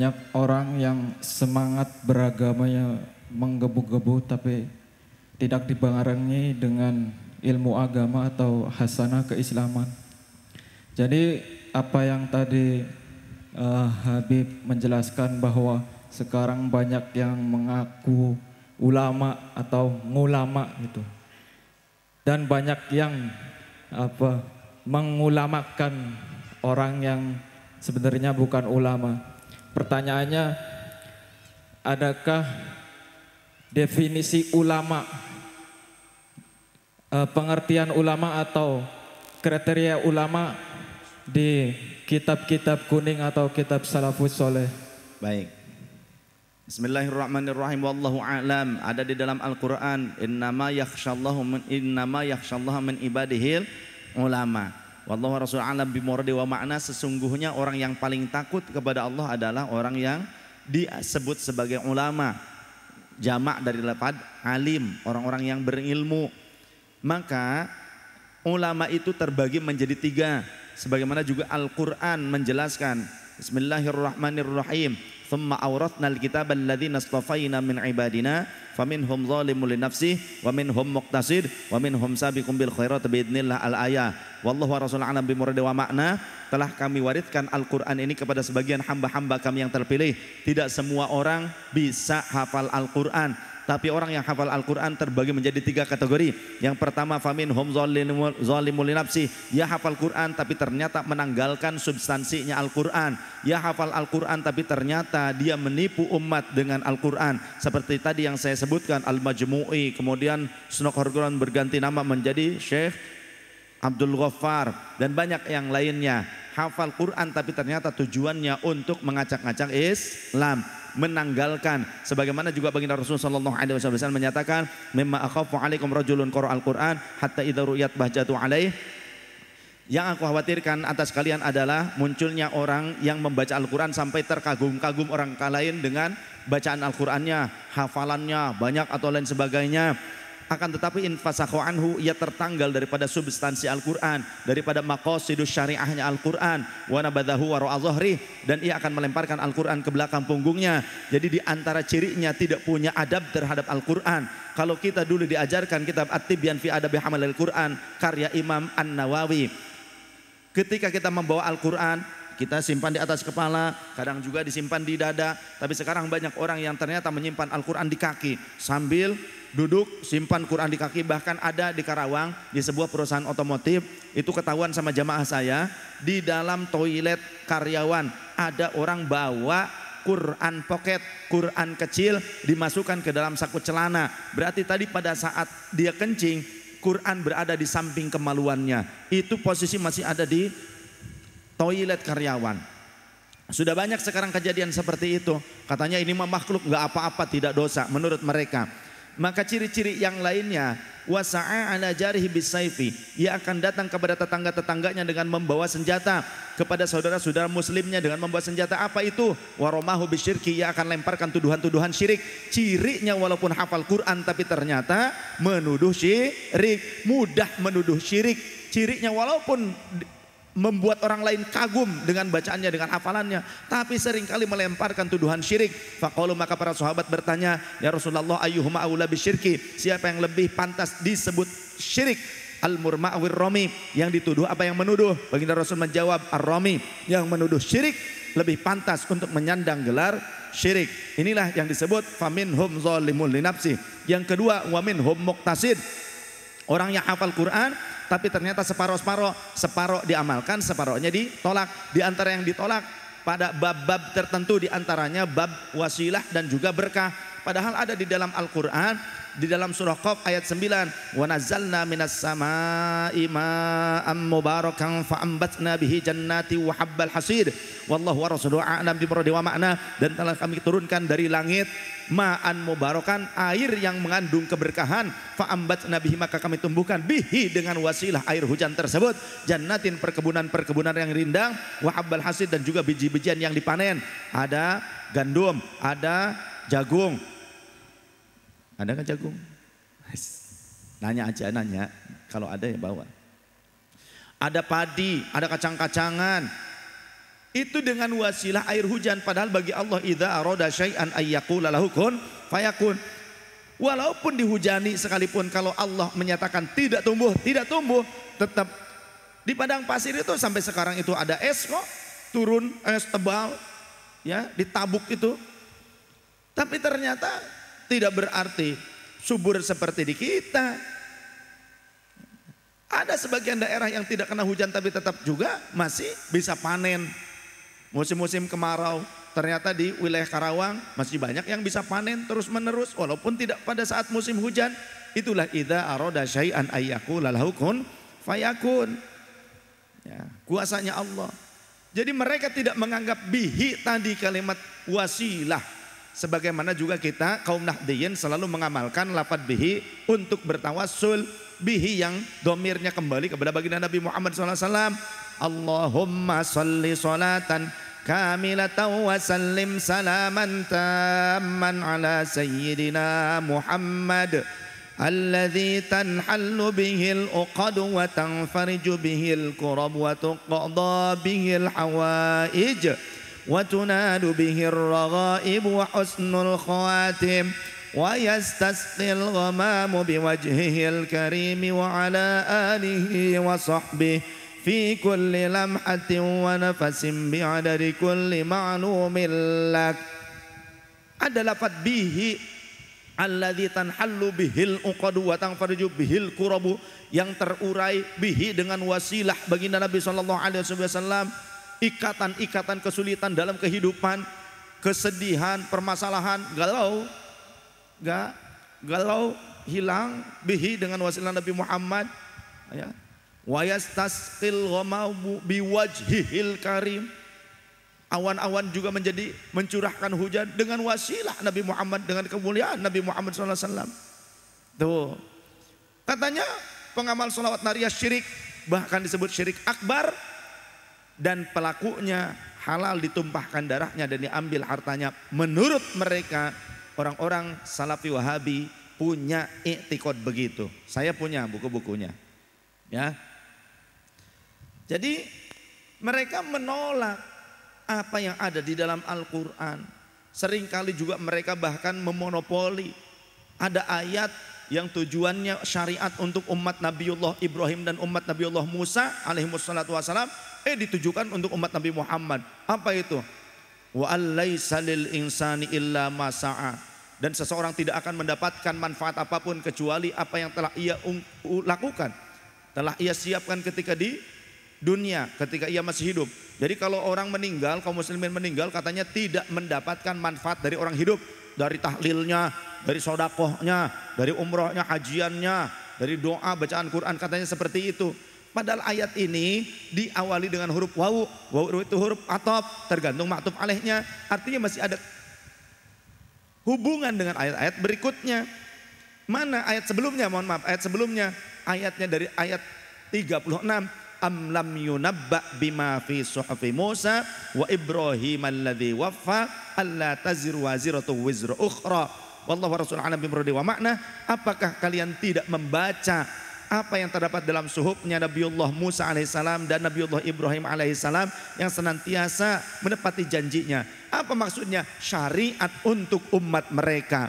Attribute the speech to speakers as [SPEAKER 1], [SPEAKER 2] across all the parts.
[SPEAKER 1] Banyak orang yang semangat beragamanya menggebu-gebu tapi tidak dibarengi dengan ilmu agama atau hasanah keislaman. Jadi apa yang tadi uh, Habib menjelaskan bahwa sekarang banyak yang mengaku ulama atau ngulama itu. Dan banyak yang apa mengulamakan orang yang sebenarnya bukan ulama. Pertanyaannya adakah definisi ulama uh, pengertian ulama atau kriteria ulama di kitab-kitab kuning atau kitab salafus soleh.
[SPEAKER 2] Baik. Bismillahirrahmanirrahim wallahu alam ada di dalam Al-Qur'an innama yakhsyallahu min innama min ibadihil ulama wallahu rasul alam bimuradi wa makna sesungguhnya orang yang paling takut kepada Allah adalah orang yang disebut sebagai ulama jamak dari lafaz alim orang-orang yang berilmu. Maka ulama itu terbagi menjadi tiga sebagaimana juga Al-Qur'an menjelaskan. Bismillahirrahmanirrahim thumma awrathna alkitaba alladhina astafaina ibadina faminhum zalimun li nafsih wa minhum muqtasid wa khairat biidznillah al ayah wallahu makna telah kami wariskan Al-Qur'an ini kepada sebagian hamba-hamba kami yang terpilih. Tidak semua orang bisa hafal Al-Qur'an tapi orang yang hafal Al-Quran terbagi menjadi tiga kategori. Yang pertama famin hum zalimul nafsi. Dia hafal Quran tapi ternyata menanggalkan substansinya Al-Quran. Dia hafal Al-Quran tapi ternyata dia menipu umat dengan Al-Quran. Seperti tadi yang saya sebutkan Al-Majmu'i. Kemudian Sunok Quran berganti nama menjadi Syekh Abdul Ghaffar dan banyak yang lainnya hafal Quran tapi ternyata tujuannya untuk mengacak-ngacak Islam menanggalkan. Sebagaimana juga baginda Rasulullah sallallahu alaihi wasallam menyatakan mimma akhafu alaikum rajulun qara al-Qur'an hatta idza ru'yat bahjatu alaih. Yang aku khawatirkan atas kalian adalah munculnya orang yang membaca Al-Quran sampai terkagum-kagum orang lain dengan bacaan Al-Qurannya, hafalannya banyak atau lain sebagainya akan tetapi infasakhu anhu ia tertanggal daripada substansi Al-Qur'an, daripada maqasidus syariahnya Al-Qur'an, wa nabadahu wa dan ia akan melemparkan Al-Qur'an ke belakang punggungnya. Jadi di antara cirinya tidak punya adab terhadap Al-Qur'an. Kalau kita dulu diajarkan kitab At-Tibyan fi Adabi Hamal Al-Qur'an karya Imam An-Nawawi. Ketika kita membawa Al-Qur'an, kita simpan di atas kepala, kadang juga disimpan di dada. Tapi sekarang banyak orang yang ternyata menyimpan Al-Quran di kaki sambil duduk simpan Quran di kaki bahkan ada di Karawang di sebuah perusahaan otomotif itu ketahuan sama jamaah saya di dalam toilet karyawan ada orang bawa Quran pocket, Quran kecil dimasukkan ke dalam saku celana. Berarti tadi pada saat dia kencing, Quran berada di samping kemaluannya. Itu posisi masih ada di toilet karyawan. Sudah banyak sekarang kejadian seperti itu. Katanya ini mah makhluk nggak apa-apa tidak dosa menurut mereka. Maka ciri-ciri yang lainnya wasa'a ala jarihi bisaifi. Ia akan datang kepada tetangga-tetangganya dengan membawa senjata. Kepada saudara-saudara muslimnya dengan membawa senjata. Apa itu? Waromahu bisyirki. Ia akan lemparkan tuduhan-tuduhan syirik. Cirinya walaupun hafal Quran tapi ternyata menuduh syirik. Mudah menuduh syirik. Cirinya walaupun membuat orang lain kagum dengan bacaannya dengan hafalannya. Tapi sering kali melemparkan tuduhan syirik. Faqalu maka para sahabat bertanya ya Rasulullah ayyuhuma aula bisyirki siapa yang lebih pantas disebut syirik? Al murma awir romi yang dituduh apa yang menuduh? Baginda Rasul menjawab ar romi yang menuduh syirik lebih pantas untuk menyandang gelar syirik. Inilah yang disebut faminhum zalimul linafsi yang kedua wamin hum muqtasid. Orang yang hafal Quran tapi ternyata separoh-separoh, separoh diamalkan, separohnya ditolak. Di antara yang ditolak pada bab-bab tertentu di antaranya bab wasilah dan juga berkah. Padahal ada di dalam Al-Qur'an di dalam surah Qaf ayat 9 wa nazzalna minas samaa'i ma'am mubarakan fa'ambatna bihi jannati wa habbal hasid wallahu wa rasuluhu a'lam bi wa makna dan telah kami turunkan dari langit ma'an mubarakan air yang mengandung keberkahan. Fa'ambatna bihi maka kami tumbuhkan bihi dengan wasilah air hujan tersebut. Jannatin perkebunan-perkebunan yang rindang wa habbal hasid dan juga biji-bijian yang dipanen. Ada gandum ada jagung ada kan jagung? Nanya aja, nanya. Kalau ada ya bawa. Ada padi, ada kacang-kacangan. Itu dengan wasilah air hujan padahal bagi Allah idza arada syai'an kun fayakun. Walaupun dihujani sekalipun kalau Allah menyatakan tidak tumbuh, tidak tumbuh, tetap di padang pasir itu sampai sekarang itu ada es kok, turun es tebal, ya ditabuk itu. Tapi ternyata tidak berarti subur seperti di kita. Ada sebagian daerah yang tidak kena hujan tapi tetap juga masih bisa panen. Musim-musim kemarau, ternyata di wilayah Karawang masih banyak yang bisa panen terus menerus walaupun tidak pada saat musim hujan. Itulah idza arada syai'an ayyakul lahu kun fayakun. Ya, kuasanya Allah. Jadi mereka tidak menganggap bihi tadi kalimat wasilah Sebagaimana juga kita kaum Nahdiyin selalu mengamalkan lafad bihi untuk bertawassul bihi yang domirnya kembali kepada baginda Nabi Muhammad SAW. Allahumma salli salatan kamilatan wa sallim salaman tamman ala sayyidina Muhammad الذي تنحل به الأقد وتنفرج به الكرب وتقضى به الحوائج وتنال به الرغائب وحسن الخواتم ويستسقي الغمام بوجهه الكريم وعلى آله وصحبه في كل لمحة ونفس بعدد كل معلوم لك ada lafad bihi alladzi tanhallu bihil uqadu wa tanfarju bihil kurabu yang terurai bihi dengan wasilah baginda Nabi sallallahu alaihi wasallam ikatan-ikatan kesulitan dalam kehidupan, kesedihan, permasalahan, galau, gak, galau hilang bihi dengan wasilah Nabi Muhammad. Ya. Wa ghamau biwajhihil karim. Awan-awan juga menjadi mencurahkan hujan dengan wasilah Nabi Muhammad dengan kemuliaan Nabi Muhammad SAW. Tuh. Katanya pengamal salawat nariyah syirik bahkan disebut syirik akbar dan pelakunya halal ditumpahkan darahnya dan diambil hartanya. Menurut mereka orang-orang Salafi Wahabi punya iktikad begitu. Saya punya buku-bukunya. Ya. Jadi mereka menolak apa yang ada di dalam Al-Qur'an. Seringkali juga mereka bahkan memonopoli ada ayat yang tujuannya syariat untuk umat Nabiullah Ibrahim dan umat Nabiullah Musa alaihi wassalam eh ditujukan untuk umat Nabi Muhammad. Apa itu? Wa allaisa lil insani illa masa'a. Dan seseorang tidak akan mendapatkan manfaat apa pun kecuali apa yang telah ia lakukan. Telah ia siapkan ketika di dunia, ketika ia masih hidup. Jadi kalau orang meninggal, kaum muslimin meninggal katanya tidak mendapatkan manfaat dari orang hidup. Dari tahlilnya, dari sodakohnya, dari umrohnya, hajiannya, dari doa, bacaan Quran katanya seperti itu. Padahal ayat ini diawali dengan huruf wawu. Wawu itu huruf atop, tergantung maktub alehnya. Artinya masih ada hubungan dengan ayat-ayat berikutnya. Mana ayat sebelumnya? Mohon maaf, ayat sebelumnya. Ayatnya dari ayat 36. Am lam yunabba bima fi suhafi Musa wa Ibrahim alladhi waffa alla taziru waziratu wizra ukhra. Wallahu rasul alam wa makna. Apakah kalian tidak membaca apa yang terdapat dalam suhubnya Nabiullah Musa alaihissalam dan Nabiullah Ibrahim alaihissalam yang senantiasa menepati janjinya. Apa maksudnya? Syariat untuk umat mereka.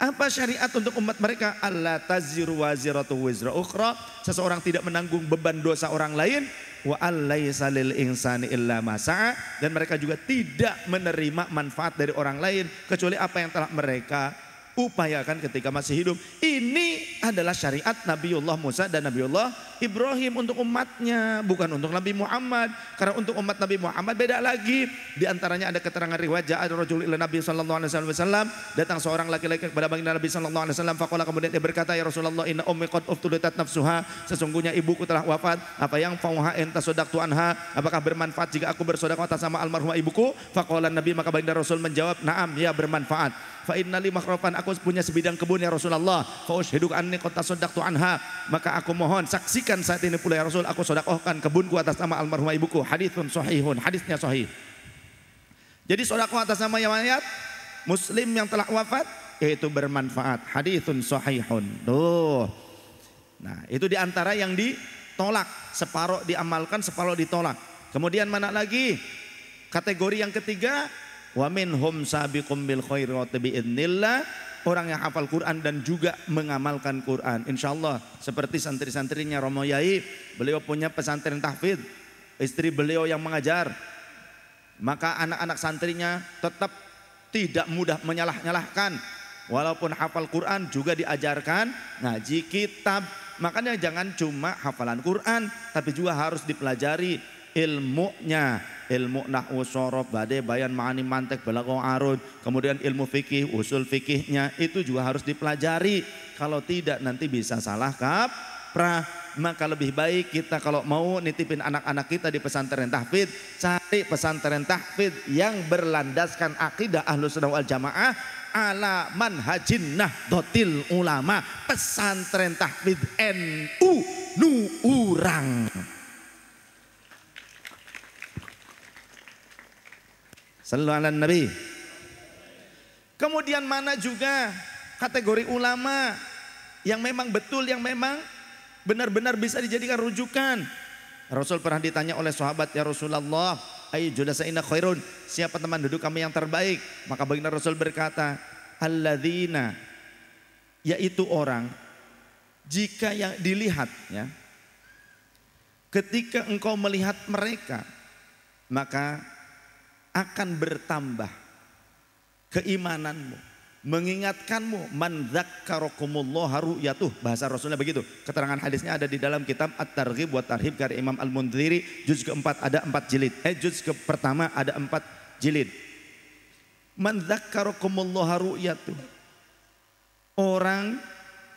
[SPEAKER 2] Apa syariat untuk umat mereka? Allah taziru waziratu wizra ukhra. Seseorang tidak menanggung beban dosa orang lain. Wa allaysa insani illa masa'a. Dan mereka juga tidak menerima manfaat dari orang lain. Kecuali apa yang telah mereka upayakan ketika masih hidup. Ini adalah syariat Nabiullah Musa dan Nabiullah Ibrahim untuk umatnya, bukan untuk Nabi Muhammad. Karena untuk umat Nabi Muhammad beda lagi. Di antaranya ada keterangan riwayat ada rajul ila Nabi sallallahu alaihi wasallam, datang seorang laki-laki kepada baginda Nabi sallallahu alaihi wasallam, faqala kemudian dia berkata, "Ya Rasulullah, inna ummi qad uftulitat nafsuha." Sesungguhnya ibuku telah wafat. Apa yang fauha enta sodaktu anha? Apakah bermanfaat jika aku bersedekah atas sama almarhumah ibuku? Faqala Nabi maka baginda Rasul menjawab, "Na'am, ya bermanfaat." fa inna li makhrafan aku punya sebidang kebun ya Rasulullah fa ushhidu anni qad tasaddaqtu anha maka aku mohon saksikan saat ini pula ya Rasul aku sedekahkan kebunku atas nama almarhumah ibuku. Haditsun sahihun hadisnya sahih. Jadi sedekah atas nama yang mayat muslim yang telah wafat yaitu bermanfaat. Haditsun sahihun. Tuh nah itu di antara yang ditolak. Separuh diamalkan separuh ditolak. Kemudian mana lagi? Kategori yang ketiga, wa minhum sabiqum bil khairati biidznillah orang yang hafal Quran dan juga mengamalkan Quran. Insya Allah seperti santri-santrinya Romo Yai, beliau punya pesantren tahfidz, istri beliau yang mengajar. Maka anak-anak santrinya tetap tidak mudah menyalah-nyalahkan. Walaupun hafal Quran juga diajarkan ngaji kitab. Makanya jangan cuma hafalan Quran, tapi juga harus dipelajari ilmunya. Ilmu nahwu sorof badai bayan ma'ani mantek balaghah arud kemudian ilmu fikih usul fikihnya itu juga harus dipelajari. Kalau tidak nanti bisa salah kaprah. Maka lebih baik kita kalau mau nitipin anak-anak kita di pesantren tahfidz cari pesantren tahfidz yang berlandaskan akidah ahlus sunnah wal jamaah ala manhajin nahdlatul ulama. Pesantren tahfidz NU nu urang Sallallahu ala Nabi. Kemudian mana juga kategori ulama yang memang betul, yang memang benar-benar bisa dijadikan rujukan. Rasul pernah ditanya oleh sahabat, ya Rasulullah, ayo julasaina khairun, siapa teman duduk kami yang terbaik? Maka baginda Rasul berkata, alladzina, yaitu orang, jika yang dilihat ya, ketika engkau melihat mereka, maka akan bertambah keimananmu mengingatkanmu man dzakkarakumullah ru'yatuh. Bahasa Rasulnya begitu. Keterangan hadisnya ada di dalam kitab At-Targhib wa Tarhib karya Imam Al-Mundhiri juz keempat ada empat jilid. Eh juz ke pertama ada empat jilid. Man dzakkarakumullah ru'yatuh. Orang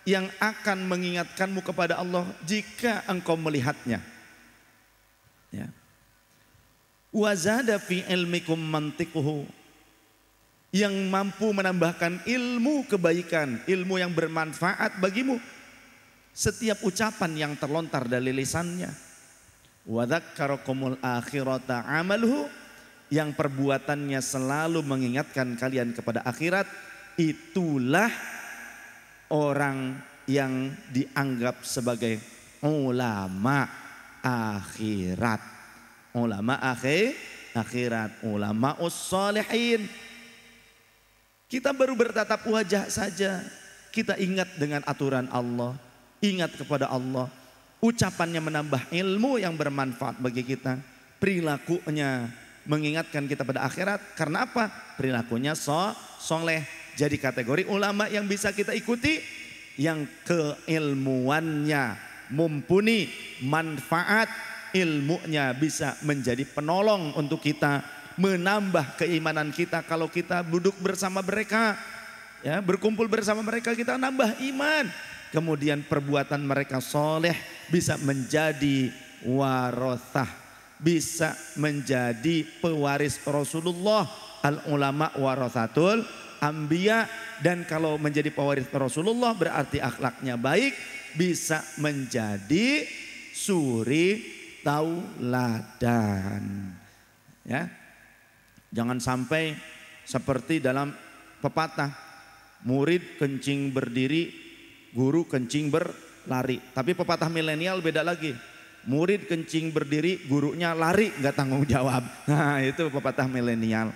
[SPEAKER 2] yang akan mengingatkanmu kepada Allah jika engkau melihatnya. Ya Wazada fi ilmikum mantikuhu. Yang mampu menambahkan ilmu kebaikan, ilmu yang bermanfaat bagimu. Setiap ucapan yang terlontar dari lisannya. Wadzakkarakumul akhirata amaluhu yang perbuatannya selalu mengingatkan kalian kepada akhirat itulah orang yang dianggap sebagai ulama akhirat ulama akhir akhirat, ulama ussalihin. Kita baru bertatap wajah saja, kita ingat dengan aturan Allah, ingat kepada Allah. Ucapannya menambah ilmu yang bermanfaat bagi kita, perilakunya mengingatkan kita pada akhirat. Karena apa? Perilakunya so, soleh. Jadi kategori ulama yang bisa kita ikuti, yang keilmuannya mumpuni manfaat ilmunya bisa menjadi penolong untuk kita menambah keimanan kita. Kalau kita duduk bersama mereka ya berkumpul bersama mereka kita nambah iman. Kemudian perbuatan mereka soleh bisa menjadi warothah bisa menjadi pewaris Rasulullah. Al ulama warathatul ambia dan kalau menjadi pewaris Rasulullah berarti akhlaknya baik bisa menjadi suri tauladan. Ya. Jangan sampai seperti dalam pepatah murid kencing berdiri, guru kencing berlari. Tapi pepatah milenial beda lagi. Murid kencing berdiri, gurunya lari nggak tanggung jawab. Nah, itu pepatah milenial.